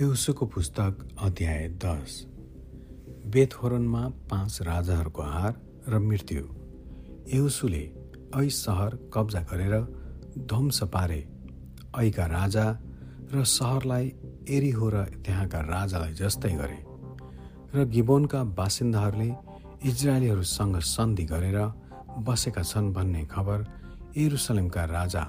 युसुको पुस्तक अध्याय दस। बेथहोरनमा पाँच राजाहरूको हार र मृत्यु। युसुले ऐ सहर कब्जा गरेर ध्वंस पारे। ऐका राजा र सहरलाई एरिहो र त्यहाँका राजालाई जस्तै गरे। र गिबोनका बासिन्दाहरूले इजरायलीहरूसँग सन्धि गरेर बसेका छन् भन्ने खबर एरुसलेमका राजा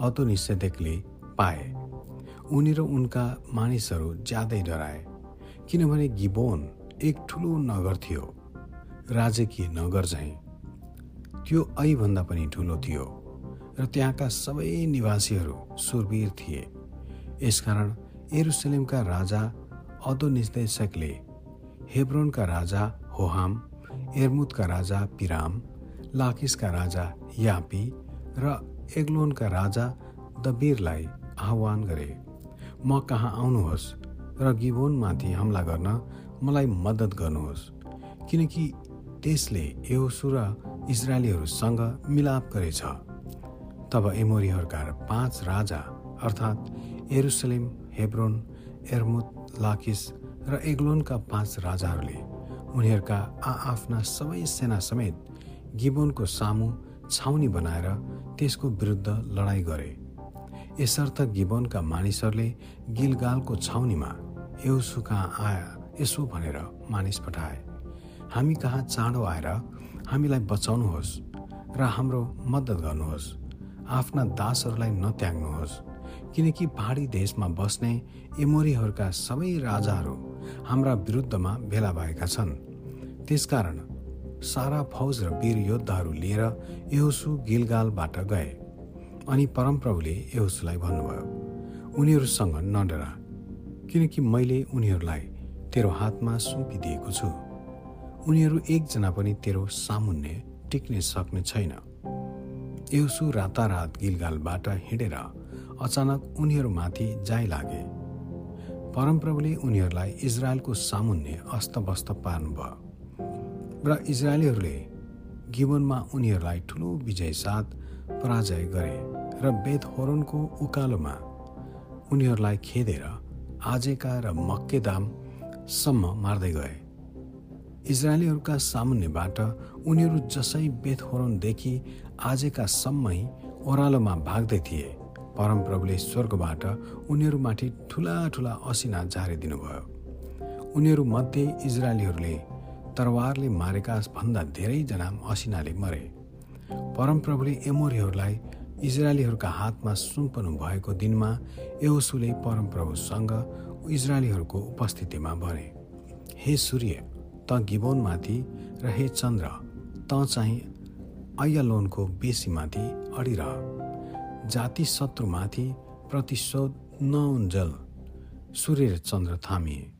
अतोनिसेदेकले पाए। उनी र उनका मानिसहरू ज्यादै डराए किनभने गिबोन एक ठुलो नगर थियो राजकीय नगर झैँ। त्यो ऐभन्दा पनि ठुलो थियो र त्यहाँका सबै निवासीहरू सुरवीर थिए। यसकारण एरुसलेमका राजा अदोनिर्देशकले हेब्रोनका राजा होहाम एर्मुदका राजा पिराम लाकिसका राजा यापी र एग्लोनका राजा दबिरलाई आह्वान गरे। म कहाँ आउनुहोस् र गिबोनमाथि हमला गर्न मलाई मद्दत गर्नुहोस्। किनकि त्यसले एहोसु र इजरायलीहरूसँग मिलाप गरेछ। तब एमोरीहरूका पाँच राजा अर्थात् एरुसलेम हेब्रोन एर्मुत लाकिस र एग्लोनका पाँच राजाहरूले उनीहरूका आआफ्ना सबै सेना समेत गिबोनको सामु छाउनी बनाएर त्यसको विरुद्ध लडाईँ गरे। यसर्थ गिबनका मानिसहरूले गिलगालको छाउनीमा एउसु कहाँ आया यसो भनेर मानिस पठाए। हामी कहाँ चाँडो आएर हामीलाई बचाउनुहोस् र हाम्रो मद्दत गर्नुहोस् आफ्ना दासहरूलाई नत्याग्नुहोस् किनकि पहाडी देशमा बस्ने एमोरीहरूका सबै राजाहरू हाम्रा विरुद्धमा भेला भएका छन्। त्यसकारण सारा फौज र वीर योद्धाहरू लिएर यहोसु गिलगालबाट गए। अनि परमप्रभुले यहोसुलाई भन्नुभयो उनीहरूसँग नडरा किनकि मैले उनीहरूलाई तेरो हातमा सुम्पिदिएको छु। उनीहरू एकजना पनि तेरो सामुन्ने टिक्ने सक्ने छैन। यहोसु रातारात गिलगालबाट हिँडेर अचानक उनीहरूमाथि जाइ लागे। परमप्रभुले उनीहरूलाई इजरायलको सामुन्ने अस्तव्यस्त पार्नुभयो र इजरायलीहरूले गिबनमा उनीहरूलाई ठुलो विजय साथ पराजय गरे। र बेथहोरनको उकालोमा उनीहरूलाई खेदेर आजेका र मक्केदामसम्म मार्दै गए। इजरायलीहरूका सामुन्यबाट उनीहरू जसै बेथहोरनदेखि आजेका सम्मै ओह्रालोमा भाग्दै थिए। परमप्रभुले स्वर्गबाट उनीहरूमाथि ठुला ठुला असिना झारिदिनुभयो उनीहरूमध्ये इजरायलीहरूले तरवारले मारेका भन्दा धेरैजना असिनाले मरे। परमप्रभुले एमोरीहरूलाई इजरायलीहरूका हातमा सुम्पनु भएको दिनमा यहोसुले परमप्रभुसँग इजरायलीहरूको उपस्थितिमा भने हे सूर्य त गिबोनमाथि र हे चन्द्र त चाहिँ अयलोनको बेसीमाथि अडिरह। जाति शत्रुमाथि प्रतिशोध नउन्जल। सूर्य र चन्द्र थामिए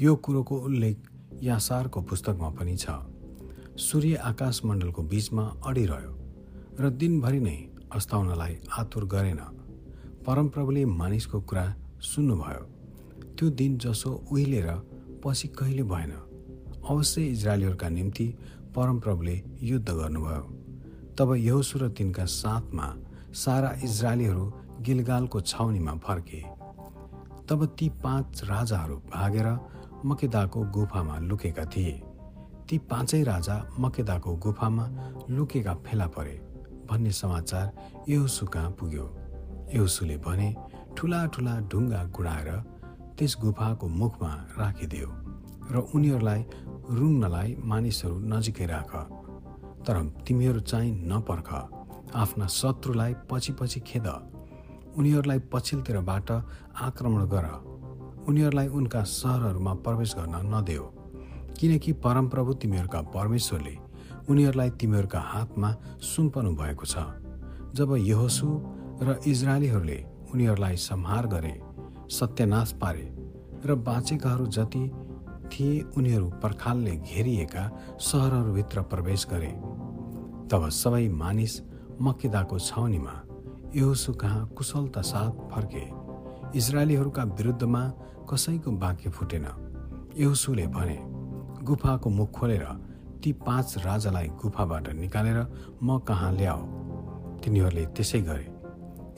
यो कुरोको उल्लेख यासारको पुस्तकमा पनि छ। सूर्य आकाशमण्डलको बीचमा अडिरह्यो र दिनभरि नै अस्ताउनलाई आतुर गरेन। परमप्रभुले मानिसको कुरा सुन्नुभयो। त्यो दिन जसो उहिले र पछि कहिले भएन। अवश्य इजरायलीहरूका निम्ति परमप्रभुले युद्ध गर्नुभयो। तब यहोसु र तिनका साथमा सारा इजरायलीहरू गिलगालको छाउनीमा फर्के। तब ती पाँच राजाहरू भागेर मकेदाको गुफामा लुकेका थिए। ती पाँचै राजा मकेदाको गुफामा लुकेका फेला परे। भन्ने समाचार यहोसु कहाँ पुग्यो। यहोसुले भने ठुला ठुला ढुङ्गा गुडाएर त्यस गुफाको मुखमा राखिदियो र उनीहरूलाई रुङ्नलाई मानिसहरू नजिकै राख। तर तिमीहरू चाहिँ नपर्ख। आफ्ना शत्रुलाई पछि पछि खेद। उनीहरूलाई पछिल्लोतिरबाट आक्रमण गर। उनीहरूलाई उनका सहरहरूमा प्रवेश गर्न नदेऊ। किनकि परमप्रभु तिमीहरूका परमेश्वरले उनीहरूलाई तिमीहरूका हातमा सुम्पनु भएको छ। जब यहोसु र इजरायलीहरूले उनीहरूलाई संहार गरे सत्यनाश पारे र बाँचेकाहरू जति थिए उनीहरू पर्खालले घेरिएका सहरहरूभित्र प्रवेश गरे। तब सबै मानिस मक्केदाको छाउनीमा यहोसु कहाँ कुशलता साथ फर्के। इजरायलीहरूका विरुद्धमा कसैको बाँके फुटेन। यहोसुले भने गुफाको मुख खोलेर ती पाँच राजालाई गुफाबाट निकालेर म कहाँ ल्याऊ तिनीहरूले त्यसै गरे।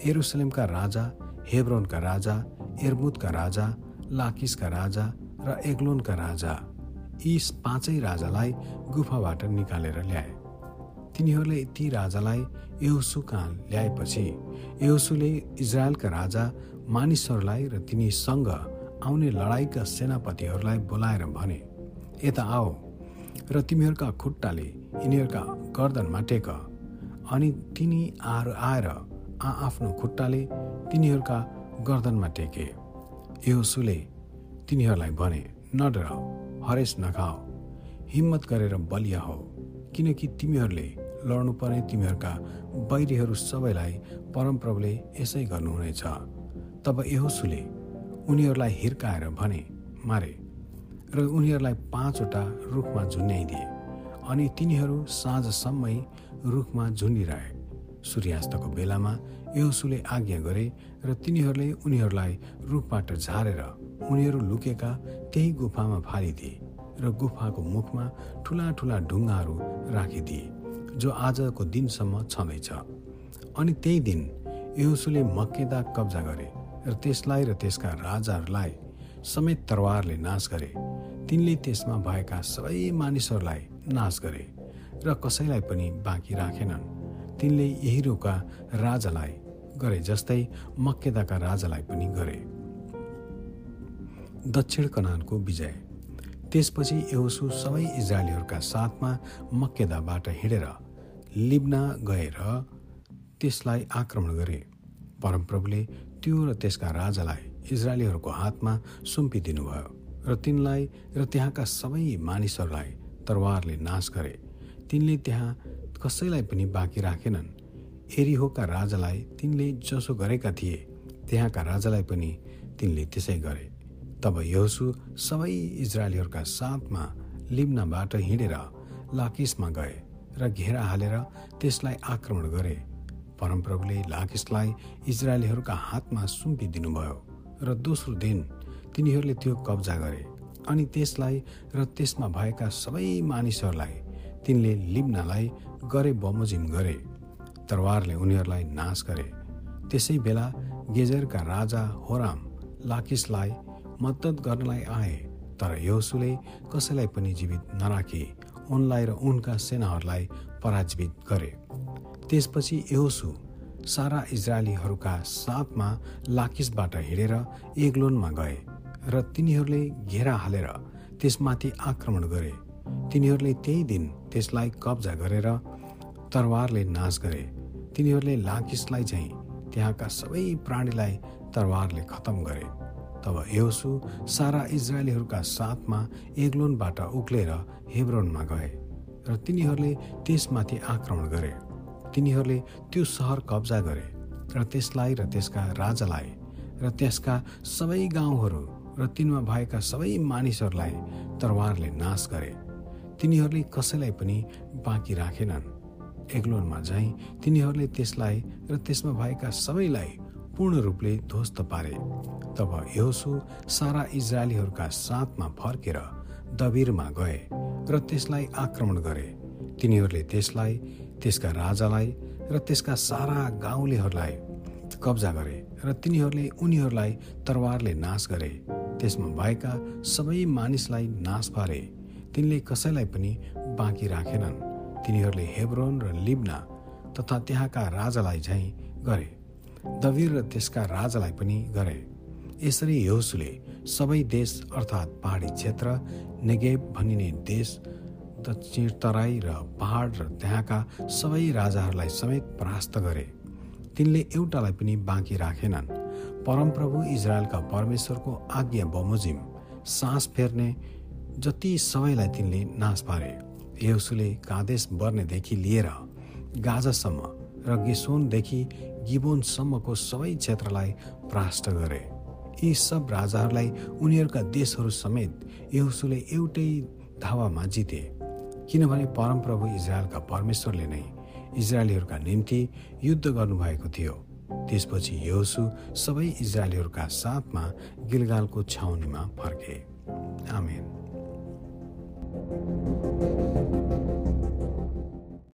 एरुसलेमका राजा हेब्रोनका राजा एर्मुदका राजा लाकिसका राजा र एग्लोनका राजा यी पाँचै राजालाई गुफाबाट निकालेर ल्याए। तिनीहरूले ती राजालाई यहोसु कहाँ ल्याएपछि यहोसुले इजरायलका राजा मानिसहरूलाई र तिनीसँग आउने लडाईँका सेनापतिहरूलाई बोलाएर भने यता आओ र तिमीहरूका खुट्टाले यिनीहरूका गर्दनमा टेक। अनि तिनी आएर आएर आ आफ्नो खुट्टाले तिनीहरूका गर्दनमा टेके। यहोसुले तिनीहरूलाई भने नडर हरेस नखाओ हिम्मत गरेर बलिया हो किनकि तिमीहरूले लड्नुपर्ने तिमीहरूका बैरीहरू सबैलाई परमप्रभुले यसै गर्नुहुनेछ तब यहोसुले उनीहरूलाई हिर्काएर भने मारे र उनीहरूलाई पाँचवटा रुखमा झुन्याइदिए अनि तिनीहरू साँझसम्मै रुखमा झुन्डिरहे। सूर्यास्तको बेलामा यहोसुले आज्ञा गरे र तिनीहरूले उनीहरूलाई रुखबाट झारेर उनीहरू लुकेका त्यही गुफामा फालिदिए र गुफाको मुखमा ठुला ठुला ढुङ्गाहरू राखिदिए जो आजको दिनसम्म छँदैछ। अनि त्यही दिन यहोसुले मक्केदा कब्जा गरे र त्यसलाई र त्यसका राजाहरूलाई समेत तरवारले नाश गरे। तिनले त्यसमा भएका सबै मानिसहरूलाई नाश गरे र कसैलाई पनि बाँकी राखेनन्। तिनले यही रोका राजालाई गरे जस्तै मक्केदाका राजालाई पनि गरे। दक्षिण कनानको विजय। त्यसपछि एहोसु सबै इजरायलीहरूका साथमा मक्केदाबाट हिँडेर लिब्ना गएर त्यसलाई आक्रमण गरे। परमप्रभुले त्यो र त्यसका राजालाई इजरायलीहरूको हातमा सुम्पिदिनुभयो। र तिनलाई र त्यहाँका सबै मानिसहरूलाई तरवारले नाश गरे। तिनले त्यहाँ कसैलाई पनि बाँकी राखेनन्। एरिहोका राजालाई तिनले जसो गरेका थिए त्यहाँका राजालाई पनि तिनले त्यसै गरे। तब यहोसु सबै इजरायलीहरूका साथमा लिम्नाबाट हिँडेर लाकिसमा गए र घेरा हालेर त्यसलाई आक्रमण गरे। परमप्रभुले लाकिसलाई इजरायलीहरूका हातमा सुम्पिदिनुभयो र दोस्रो दिन तिनीहरूले त्यो कब्जा गरे अनि त्यसलाई र त्यसमा भएका सबै मानिसहरूलाई तिनले लिब्नालाई गरे बमोजिम गरे। तरवारले उनीहरूलाई नाश गरे। त्यसै बेला गेजरका राजा होराम लाकिसलाई मद्दत गर्नलाई आए तर यहोसुले कसैलाई पनि जीवित नराखी। उनलाई र उनका सेनाहरूलाई पराजीवित गरे। त्यसपछि यहोसु सारा इजरायलीहरूका साथमा लाकिसबाट हिँडेर एग्लोनमा गए। र तिनीहरूले घेरा हालेर त्यसमाथि आक्रमण गरे। तिनीहरूले त्यही दिन त्यसलाई कब्जा गरेर तरवारले नाश गरे। तिनीहरूले लाकिसलाई चाहिँ त्यहाँका सबै प्राणीलाई तरवारले खतम गरे। तब योसु सारा इजरायलीहरूका साथमा एग्लोनबाट उक्लेर हेब्रोनमा गए र तिनीहरूले त्यसमाथि आक्रमण गरे। तिनीहरूले त्यो सहर कब्जा गरे र त्यसलाई र त्यसका राजालाई र त्यसका सबै गाउँहरू र तिनमा भएका सबै मानिसहरूलाई तरवारले नाश गरे। तिनीहरूले कसैलाई पनि बाँकी राखेनन्। एग्लोनमा झैँ तिनीहरूले त्यसलाई र त्यसमा भएका सबैलाई पूर्ण रूपले ध्वस्त पारे। तब योसु सारा इजरायलीहरूका साथमा फर्केर दबिरमा गए र त्यसलाई आक्रमण गरे। तिनीहरूले त्यसलाई त्यसका राजालाई र त्यसका सारा गाउँलेहरूलाई कब्जा गरे र तिनीहरूले उनीहरूलाई तरवारले नाश गरे। त्यसमा भएका सबै मानिसलाई नाश पारे। तिनले कसैलाई पनि बाँकी राखेनन्। तिनीहरूले हेब्रोन र लिब्ना तथा त्यहाँका राजालाई झैँ गरे। दविर र त्यसका राजालाई पनि गरे। यसरी योसुले सबै देश अर्थात् पहाडी क्षेत्र नेगेब भनिने देश दक्षिण तराई र पहाड र त्यहाँका सबै राजाहरूलाई समेत परास्त गरे। तिनले एउटालाई पनि बाँकी राखेनन्। परमप्रभु इजरायलका परमेश्वरको आज्ञा बमोजिम सास फेर्ने जति सबैलाई तिनले नाश पारे। यौसुले कादेश बर्नेदेखि लिएर गाजासम्म र गेसोनदेखि गिबोनसम्मको सबै क्षेत्रलाई परास्त गरे। यी सब राजाहरूलाई उनीहरूका देशहरू समेत यहुसुले एउटै धावामा जिते। किनभने परमप्रभु इजरायलका परमेश्वरले नै इजरायलीहरूका निम्ति युद्ध गर्नुभएको थियो। त्यसपछि यहोसु सबै इजरायलीहरूका साथमा गिलगालको छाउनीमा फर्के। आमेन।